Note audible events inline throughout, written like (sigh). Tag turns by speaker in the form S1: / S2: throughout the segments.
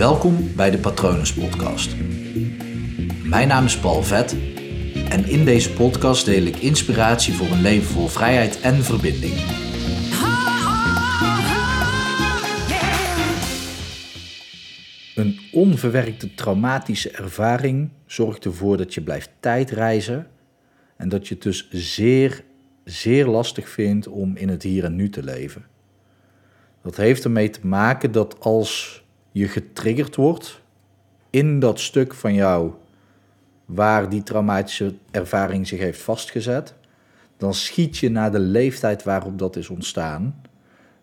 S1: Welkom bij de Patronus Podcast. Mijn naam is Paul Vet en in deze podcast deel ik inspiratie voor een leven vol vrijheid en verbinding. Een onverwerkte traumatische ervaring zorgt ervoor dat je blijft tijdreizen en dat je het dus zeer, zeer lastig vindt om in het hier en nu te leven. Dat heeft ermee te maken dat als je getriggerd wordt in dat stuk van jou waar die traumatische ervaring zich heeft vastgezet, dan schiet je naar de leeftijd waarop dat is ontstaan.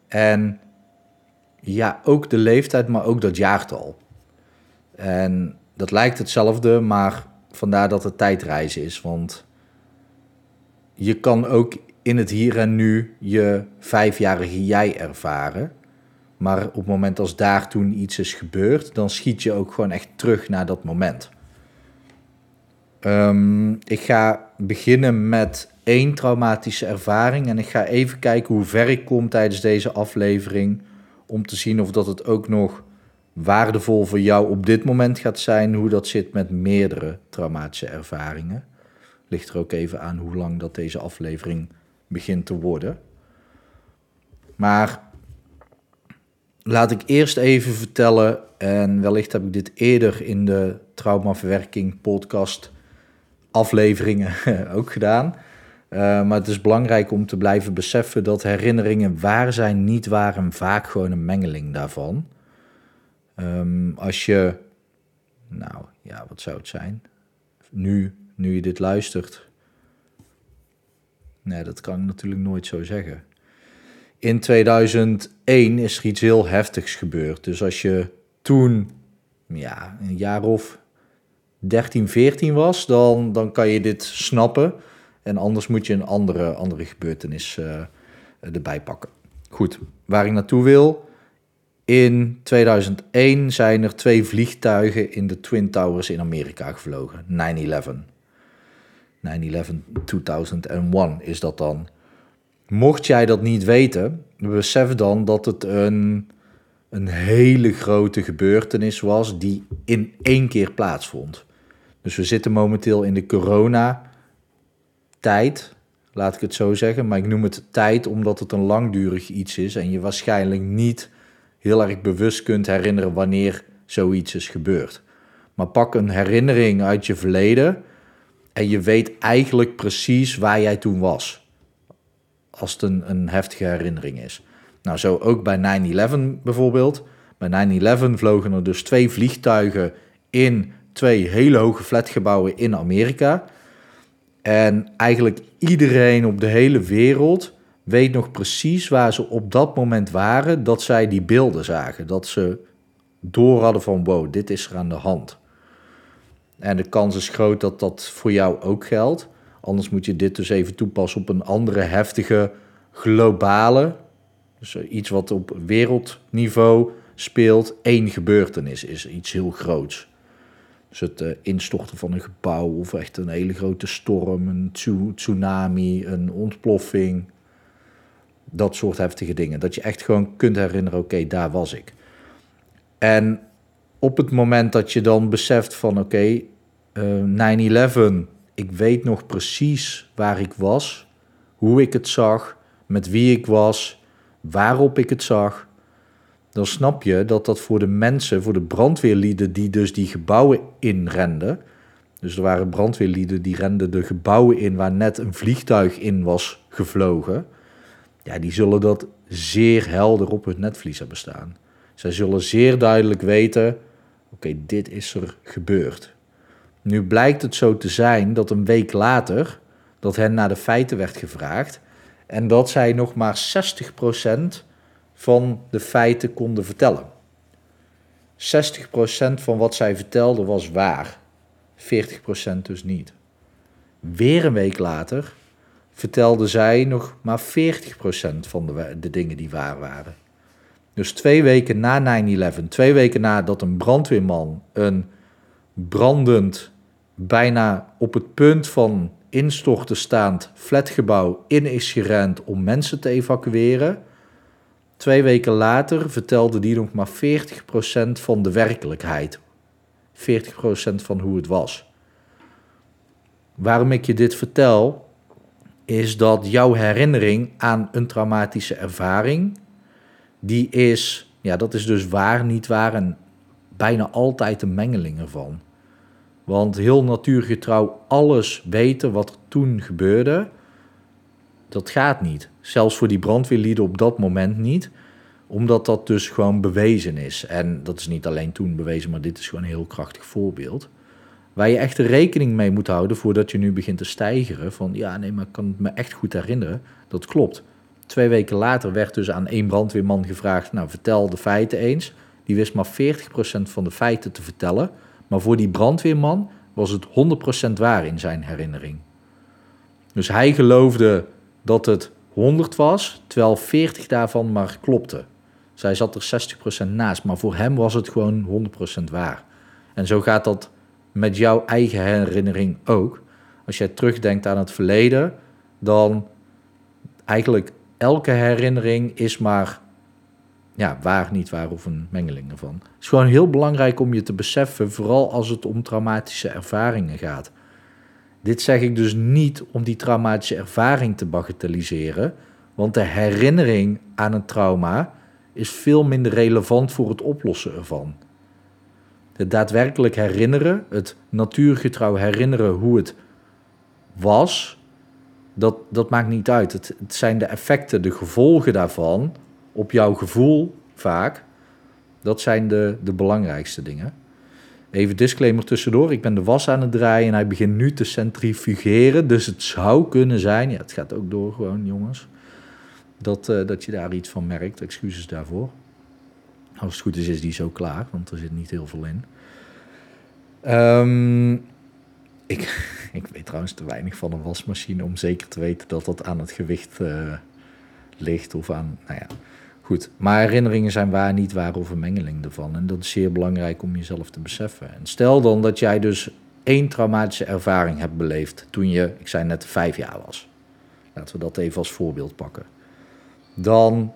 S1: En ja, ook de leeftijd, maar ook dat jaartal. En dat lijkt hetzelfde, maar vandaar dat het tijdreizen is. Want je kan ook in het hier en nu je vijfjarige jij ervaren. Maar op het moment als daar toen iets is gebeurd, dan schiet je ook gewoon echt terug naar dat moment. Ehm, ik ga beginnen met één traumatische ervaring en ik ga even kijken hoe ver ik kom tijdens deze aflevering om te zien of dat het ook nog waardevol voor jou op dit moment gaat zijn, hoe dat zit met meerdere traumatische ervaringen. Ligt er ook even aan hoe lang dat deze aflevering begint te worden. Maar laat ik eerst even vertellen, en wellicht heb ik dit eerder in de traumaverwerking podcast afleveringen (laughs) ook gedaan. Uh, maar het is belangrijk om te blijven beseffen dat herinneringen waar zijn, niet waar en vaak gewoon een mengeling daarvan. Um, als je, nou ja, wat zou het zijn? Nu, nu je dit luistert. Nee, dat kan ik natuurlijk nooit zo zeggen. In 2001 is er iets heel heftigs gebeurd. Dus als je toen, ja, een jaar of 13, 14 was, dan, dan kan je dit snappen. En anders moet je een andere, andere gebeurtenis uh, erbij pakken. Goed, waar ik naartoe wil. In 2001 zijn er twee vliegtuigen in de Twin Towers in Amerika gevlogen. 9-11. 9-11 2001 is dat dan. Mocht jij dat niet weten, besef dan dat het een, een hele grote gebeurtenis was die in één keer plaatsvond. Dus we zitten momenteel in de corona-tijd, laat ik het zo zeggen. Maar ik noem het tijd omdat het een langdurig iets is en je waarschijnlijk niet heel erg bewust kunt herinneren wanneer zoiets is gebeurd. Maar pak een herinnering uit je verleden en je weet eigenlijk precies waar jij toen was. Als het een, een heftige herinnering is. Nou, zo ook bij 9-11 bijvoorbeeld. Bij 9-11 vlogen er dus twee vliegtuigen in twee hele hoge flatgebouwen in Amerika. En eigenlijk iedereen op de hele wereld weet nog precies waar ze op dat moment waren dat zij die beelden zagen. Dat ze door hadden van wow, dit is er aan de hand. En de kans is groot dat dat voor jou ook geldt. Anders moet je dit dus even toepassen op een andere heftige globale, dus iets wat op wereldniveau speelt. Eén gebeurtenis is iets heel groots. Dus het uh, instorten van een gebouw of echt een hele grote storm, een tsunami, een ontploffing. Dat soort heftige dingen. Dat je echt gewoon kunt herinneren, oké, daar was ik. En op het moment dat je dan beseft van oké, okay, uh, 9-11, ik weet nog precies waar ik was, hoe ik het zag, met wie ik was, waarop ik het zag, dan snap je dat dat voor de mensen, voor de brandweerlieden die dus die gebouwen inrenden, dus er waren brandweerlieden die renden de gebouwen in waar net een vliegtuig in was gevlogen, ja, die zullen dat zeer helder op hun netvlies hebben staan. Zij zullen zeer duidelijk weten, oké, dit is er gebeurd. Nu blijkt het zo te zijn dat een week later dat hen naar de feiten werd gevraagd en dat zij nog maar 60% van de feiten konden vertellen. 60% van wat zij vertelde was waar, 40% dus niet. Weer een week later vertelde zij nog maar 40% van de, de dingen die waar waren. Dus twee weken na 9-11, twee weken nadat een brandweerman een brandend, bijna op het punt van instorten staand flatgebouw in is gerend om mensen te evacueren, Twee weken later vertelde die nog maar 40% van de werkelijkheid. 40% van hoe het was. Waarom ik je dit vertel, is dat jouw herinnering aan een traumatische ervaring, die is, ja, dat is dus waar, niet waar en bijna altijd een mengeling ervan. Want heel natuurgetrouw alles weten wat er toen gebeurde, dat gaat niet. Zelfs voor die brandweerlieden op dat moment niet, omdat dat dus gewoon bewezen is. En dat is niet alleen toen bewezen, maar dit is gewoon een heel krachtig voorbeeld. Waar je echt rekening mee moet houden voordat je nu begint te stijgeren. Van ja, nee, maar ik kan het me echt goed herinneren. Dat klopt. Twee weken later werd dus aan één brandweerman gevraagd: Nou, vertel de feiten eens. Die wist maar 40% van de feiten te vertellen. Maar voor die brandweerman was het 100% waar in zijn herinnering. Dus hij geloofde dat het 100 was, terwijl 40 daarvan maar klopte. Zij zat er 60% naast, maar voor hem was het gewoon 100% waar. En zo gaat dat met jouw eigen herinnering ook. Als jij terugdenkt aan het verleden, dan eigenlijk elke herinnering is maar ja, waar, niet waar of een mengeling ervan. Het is gewoon heel belangrijk om je te beseffen, vooral als het om traumatische ervaringen gaat. Dit zeg ik dus niet om die traumatische ervaring te bagatelliseren, want de herinnering aan een trauma is veel minder relevant voor het oplossen ervan. Het daadwerkelijk herinneren, het natuurgetrouw herinneren hoe het was, dat, dat maakt niet uit. Het, het zijn de effecten, de gevolgen daarvan op jouw gevoel vaak. Dat zijn de, de belangrijkste dingen. Even disclaimer tussendoor. Ik ben de was aan het draaien en hij begint nu te centrifugeren. Dus het zou kunnen zijn, ja, het gaat ook door gewoon, jongens. Dat, uh, dat je daar iets van merkt. Excuses daarvoor. Als het goed is, is die zo klaar, want er zit niet heel veel in. Um, ik, (laughs) ik weet trouwens te weinig van een wasmachine om zeker te weten dat dat aan het gewicht uh, ligt of aan, nou ja, Goed, maar herinneringen zijn waar, niet waar of een mengeling ervan. En dat is zeer belangrijk om jezelf te beseffen. En stel dan dat jij dus één traumatische ervaring hebt beleefd toen je, ik zei net, vijf jaar was. Laten we dat even als voorbeeld pakken. Dan,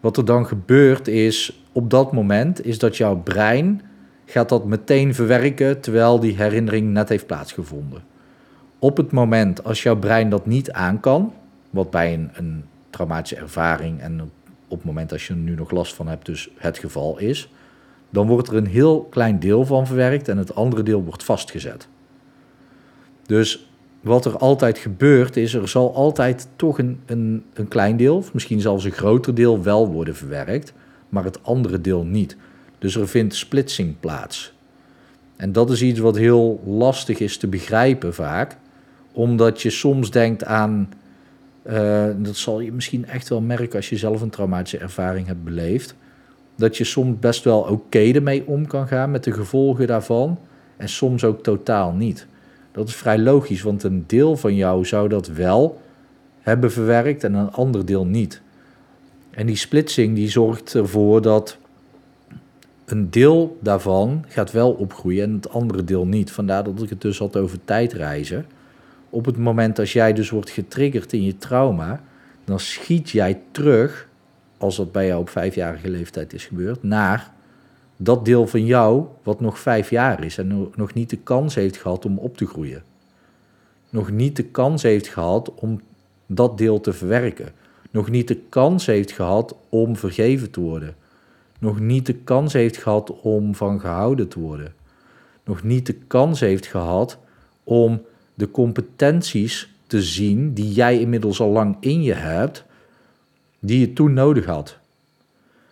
S1: wat er dan gebeurt is, op dat moment, is dat jouw brein gaat dat meteen verwerken terwijl die herinnering net heeft plaatsgevonden. Op het moment als jouw brein dat niet aan kan, wat bij een, een traumatische ervaring en op het moment als je er nu nog last van hebt, dus het geval is, dan wordt er een heel klein deel van verwerkt en het andere deel wordt vastgezet. Dus wat er altijd gebeurt is, er zal altijd toch een, een, een klein deel, misschien zelfs een groter deel, wel worden verwerkt, maar het andere deel niet. Dus er vindt splitsing plaats. En dat is iets wat heel lastig is te begrijpen vaak, omdat je soms denkt aan uh, dat zal je misschien echt wel merken als je zelf een traumatische ervaring hebt beleefd. Dat je soms best wel oké ermee om kan gaan met de gevolgen daarvan. En soms ook totaal niet. Dat is vrij logisch, want een deel van jou zou dat wel hebben verwerkt en een ander deel niet. En die splitsing die zorgt ervoor dat een deel daarvan gaat wel opgroeien en het andere deel niet. Vandaar dat ik het dus had over tijdreizen op het moment als jij dus wordt getriggerd in je trauma, dan schiet jij terug, als dat bij jou op vijfjarige leeftijd is gebeurd, naar dat deel van jou wat nog vijf jaar is en nog niet de kans heeft gehad om op te groeien. Nog niet de kans heeft gehad om dat deel te verwerken. Nog niet de kans heeft gehad om vergeven te worden. Nog niet de kans heeft gehad om van gehouden te worden. Nog niet de kans heeft gehad om de competenties te zien die jij inmiddels al lang in je hebt, die je toen nodig had.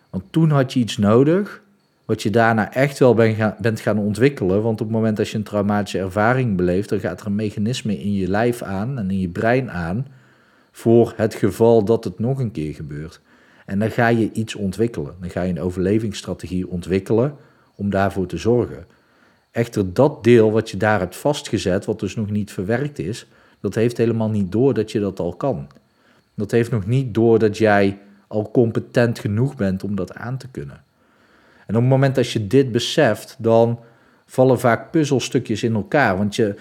S1: Want toen had je iets nodig wat je daarna echt wel bent gaan ontwikkelen. Want op het moment dat je een traumatische ervaring beleeft, dan gaat er een mechanisme in je lijf aan en in je brein aan voor het geval dat het nog een keer gebeurt. En dan ga je iets ontwikkelen. Dan ga je een overlevingsstrategie ontwikkelen om daarvoor te zorgen. Echter, dat deel wat je daar hebt vastgezet, wat dus nog niet verwerkt is, dat heeft helemaal niet door dat je dat al kan. Dat heeft nog niet door dat jij al competent genoeg bent om dat aan te kunnen. En op het moment dat je dit beseft, dan vallen vaak puzzelstukjes in elkaar. Want je,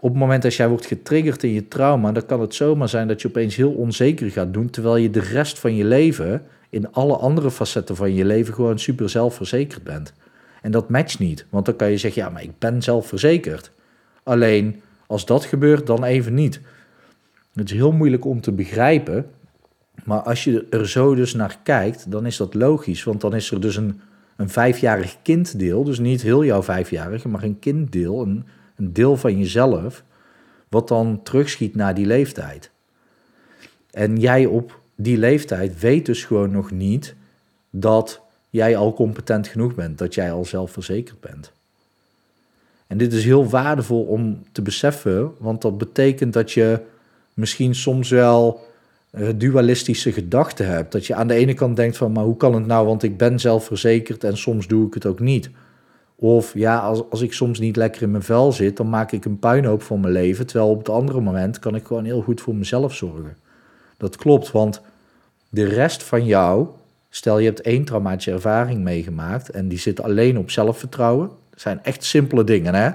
S1: op het moment dat jij wordt getriggerd in je trauma, dan kan het zomaar zijn dat je opeens heel onzeker gaat doen, terwijl je de rest van je leven, in alle andere facetten van je leven, gewoon super zelfverzekerd bent. En dat matcht niet, want dan kan je zeggen, ja, maar ik ben zelfverzekerd. Alleen als dat gebeurt, dan even niet. Het is heel moeilijk om te begrijpen, maar als je er zo dus naar kijkt, dan is dat logisch, want dan is er dus een, een vijfjarig kinddeel, dus niet heel jouw vijfjarige, maar een kinddeel, een, een deel van jezelf, wat dan terugschiet naar die leeftijd. En jij op die leeftijd weet dus gewoon nog niet dat jij al competent genoeg bent, dat jij al zelfverzekerd bent. En dit is heel waardevol om te beseffen, want dat betekent dat je misschien soms wel eh, dualistische gedachten hebt. Dat je aan de ene kant denkt van, maar hoe kan het nou, want ik ben zelfverzekerd en soms doe ik het ook niet. Of ja, als, als ik soms niet lekker in mijn vel zit, dan maak ik een puinhoop van mijn leven. Terwijl op het andere moment kan ik gewoon heel goed voor mezelf zorgen. Dat klopt, want de rest van jou, stel je hebt één traumatische ervaring meegemaakt en die zit alleen op zelfvertrouwen. Dat zijn echt simpele dingen, hè?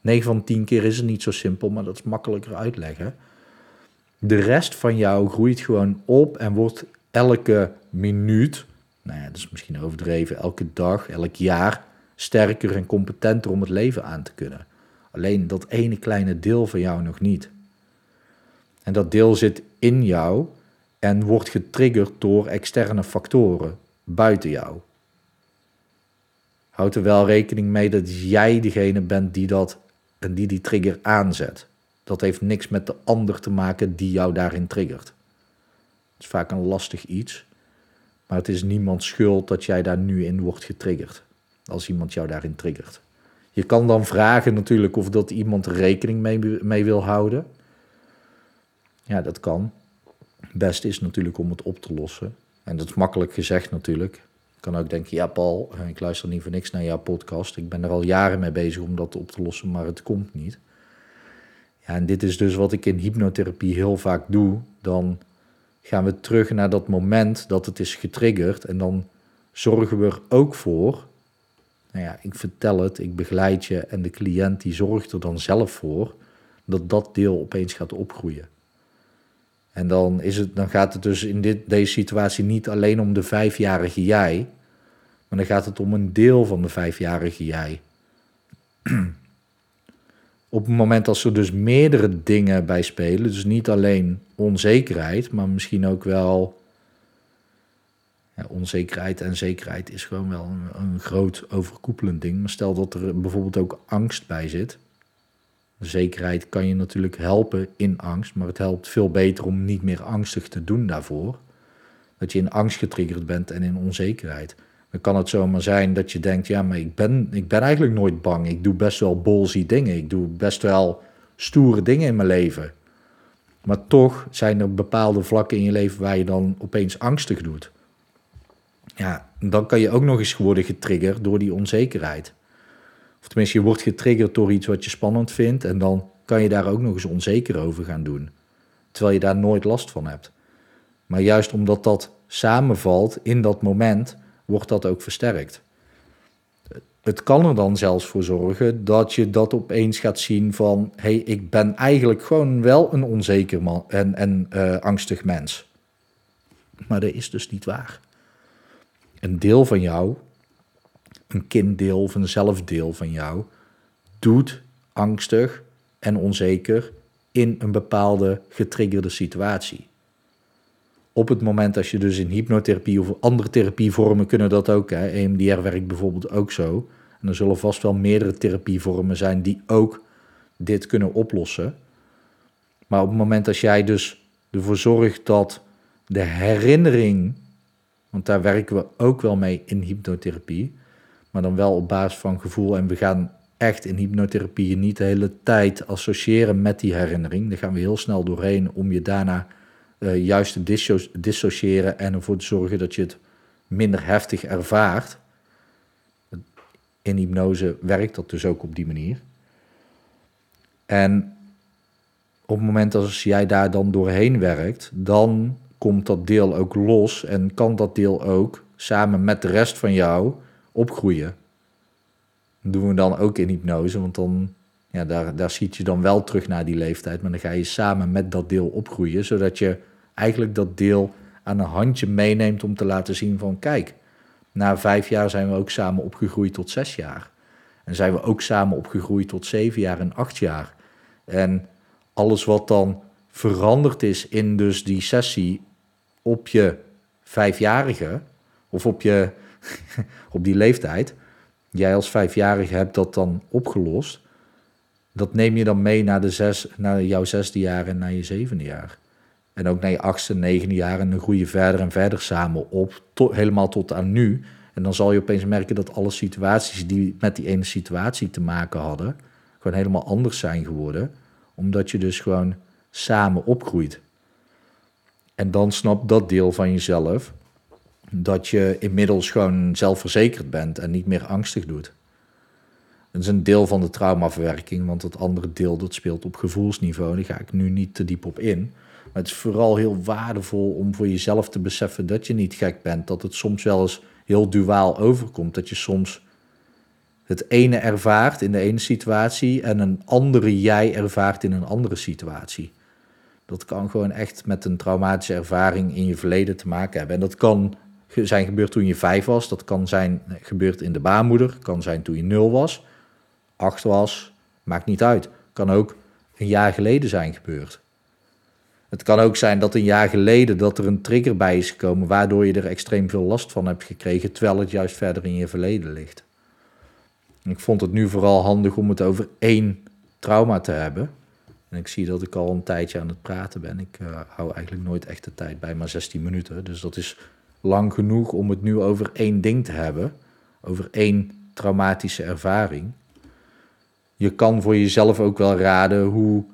S1: 9 van 10 keer is het niet zo simpel, maar dat is makkelijker uitleggen. De rest van jou groeit gewoon op en wordt elke minuut, nou ja, dat is misschien overdreven, elke dag, elk jaar sterker en competenter om het leven aan te kunnen. Alleen dat ene kleine deel van jou nog niet. En dat deel zit in jou en wordt getriggerd door externe factoren buiten jou. Houd er wel rekening mee dat jij degene bent die dat en die die trigger aanzet. Dat heeft niks met de ander te maken die jou daarin triggert. Het is vaak een lastig iets, maar het is niemands schuld dat jij daar nu in wordt getriggerd als iemand jou daarin triggert. Je kan dan vragen natuurlijk of dat iemand rekening mee wil houden. Ja, dat kan. Beste is natuurlijk om het op te lossen. En dat is makkelijk gezegd natuurlijk. Je kan ook denken, ja Paul, eh, ik luister niet voor niks naar jouw podcast. Ik ben er al jaren mee bezig om dat op te lossen, maar het komt niet. Ja, en dit is dus wat ik in hypnotherapie heel vaak doe. Dan gaan we terug naar dat moment dat het is getriggerd. En dan zorgen we er ook voor nou ja, ik vertel het, ik begeleid je en de cliënt die zorgt er dan zelf voor dat dat deel opeens gaat opgroeien. En dan, is het, dan gaat het dus in dit, deze situatie niet alleen om de vijfjarige jij, maar dan gaat het om een deel van de vijfjarige jij. (clears throat) Op het moment als er dus meerdere dingen bij spelen, dus niet alleen onzekerheid, maar misschien ook wel onzekerheid en zekerheid is gewoon wel een, een, groot overkoepelend ding. Maar stel dat er bijvoorbeeld ook angst bij zit. Zekerheid kan je natuurlijk helpen in angst, maar het helpt veel beter om niet meer angstig te doen daarvoor. Dat je in angst getriggerd bent en in onzekerheid. Dan kan het zomaar zijn dat je denkt, ja, maar ik ben, ik ben eigenlijk nooit bang. Ik doe best wel bolzie dingen. Ik doe best wel stoere dingen in mijn leven. Maar toch zijn er bepaalde vlakken in je leven waar je dan opeens angstig doet ja, dan kan je ook nog eens worden getriggerd door die onzekerheid. Of tenminste, je wordt getriggerd door iets wat je spannend vindt en dan kan je daar ook nog eens onzeker over gaan doen. Terwijl je daar nooit last van hebt. Maar juist omdat dat samenvalt in dat moment, wordt dat ook versterkt. Het kan er dan zelfs voor zorgen dat je dat opeens gaat zien van... hé, hey, ik ben eigenlijk gewoon wel een onzeker man en, en uh, angstig mens. Maar dat is dus niet waar een deel van jou, een kinddeel of een zelfdeel van jou, doet angstig en onzeker in een bepaalde getriggerde situatie. Op het moment als je dus in hypnotherapie of andere therapievormen kunnen dat ook, hè, EMDR werkt bijvoorbeeld ook zo. En er zullen vast wel meerdere therapievormen zijn die ook dit kunnen oplossen. Maar op het moment als jij dus ervoor zorgt dat de herinnering want daar werken we ook wel mee in hypnotherapie. Maar dan wel op basis van gevoel. En we gaan echt in hypnotherapie niet de hele tijd associëren met die herinnering. Daar gaan we heel snel doorheen om je daarna uh, juist te dissociëren en ervoor te zorgen dat je het minder heftig ervaart. In hypnose werkt dat dus ook op die manier. En op het moment als jij daar dan doorheen werkt, dan komt dat deel ook los en kan dat deel ook samen met de rest van jou opgroeien. Dat doen we dan ook in hypnose, want dan Ja, daar, daar schiet je dan wel terug naar die leeftijd, maar dan ga je samen met dat deel opgroeien, zodat je eigenlijk dat deel aan een handje meeneemt om te laten zien van kijk, na vijf jaar zijn we ook samen opgegroeid tot zes jaar. En zijn we ook samen opgegroeid tot zeven jaar en acht jaar. En alles wat dan veranderd is in dus die sessie op je vijfjarige, of op, je, (laughs) op die leeftijd, jij als vijfjarige hebt dat dan opgelost, dat neem je dan mee naar, de zes, naar jouw zesde jaar en naar je zevende jaar. En ook naar je achtste, negende jaar en dan groei je verder en verder samen op, helemaal tot aan nu. En dan zal je opeens merken dat alle situaties die met die ene situatie te maken hadden, gewoon helemaal anders zijn geworden. Omdat je dus gewoon samen opgroeit. En dan snapt dat deel van jezelf dat je inmiddels gewoon zelfverzekerd bent en niet meer angstig doet. Dat is een deel van de traumaverwerking, want het andere deel dat speelt op gevoelsniveau. Daar ga ik nu niet te diep op in. Maar het is vooral heel waardevol om voor jezelf te beseffen dat je niet gek bent. Dat het soms wel eens heel duaal overkomt. Dat je soms het ene ervaart in de ene situatie en een andere jij ervaart in een andere situatie. Dat kan gewoon echt met een traumatische ervaring in je verleden te maken hebben. En dat kan zijn gebeurd toen je vijf was, dat kan zijn gebeurd in de baarmoeder, kan zijn toen je nul was, acht was, maakt niet uit. Kan ook een jaar geleden zijn gebeurd. Het kan ook zijn dat een jaar geleden dat er een trigger bij is gekomen waardoor je er extreem veel last van hebt gekregen, terwijl het juist verder in je verleden ligt. Ik vond het nu vooral handig om het over één trauma te hebben. En ik zie dat ik al een tijdje aan het praten ben. Ik uh, hou eigenlijk nooit echt de tijd bij, maar 16 minuten. Dus dat is lang genoeg om het nu over één ding te hebben. Over één traumatische ervaring. Je kan voor jezelf ook wel raden hoe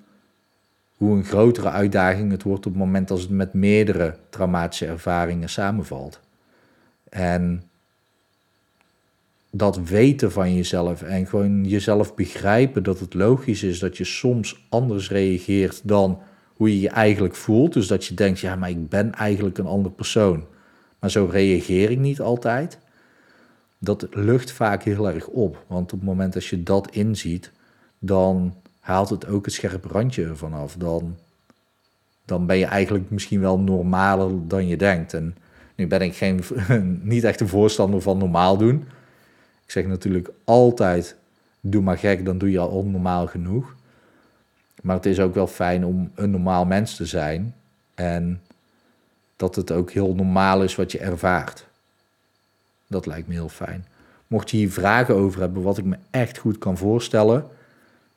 S1: hoe een grotere uitdaging het wordt op het moment als het met meerdere traumatische ervaringen samenvalt. En dat weten van jezelf en gewoon jezelf begrijpen dat het logisch is dat je soms anders reageert dan hoe je je eigenlijk voelt. Dus dat je denkt, ja, maar ik ben eigenlijk een ander persoon. Maar zo reageer ik niet altijd. Dat lucht vaak heel erg op. Want op het moment dat je dat inziet, dan haalt het ook het scherpe randje ervan af. Dan, dan ben je eigenlijk misschien wel normaler dan je denkt. En nu ben ik geen, (laughs) niet echt een voorstander van normaal doen. Ik zeg natuurlijk altijd, doe maar gek, dan doe je al onnormaal genoeg. Maar het is ook wel fijn om een normaal mens te zijn. En dat het ook heel normaal is wat je ervaart. Dat lijkt me heel fijn. Mocht je hier vragen over hebben, wat ik me echt goed kan voorstellen,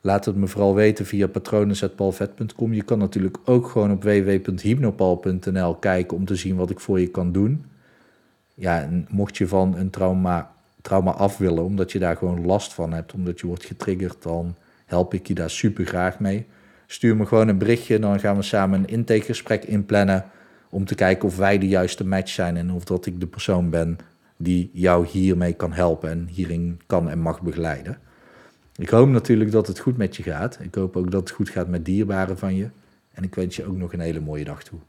S1: Laat het me vooral weten via patronen.palvet.com. Je kan natuurlijk ook gewoon op www.hypnopal.nl kijken om te zien wat ik voor je kan doen. Ja, mocht je van een trauma, trauma af willen, omdat je daar gewoon last van hebt, omdat je wordt getriggerd, dan help ik je daar super graag mee. Stuur me gewoon een berichtje, dan gaan we samen een intakegesprek inplannen om te kijken of wij de juiste match zijn en of dat ik de persoon ben die jou hiermee kan helpen en hierin kan en mag begeleiden. Ik hoop natuurlijk dat het goed met je gaat. Ik hoop ook dat het goed gaat met dierbaren van je. En ik wens je ook nog een hele mooie dag toe.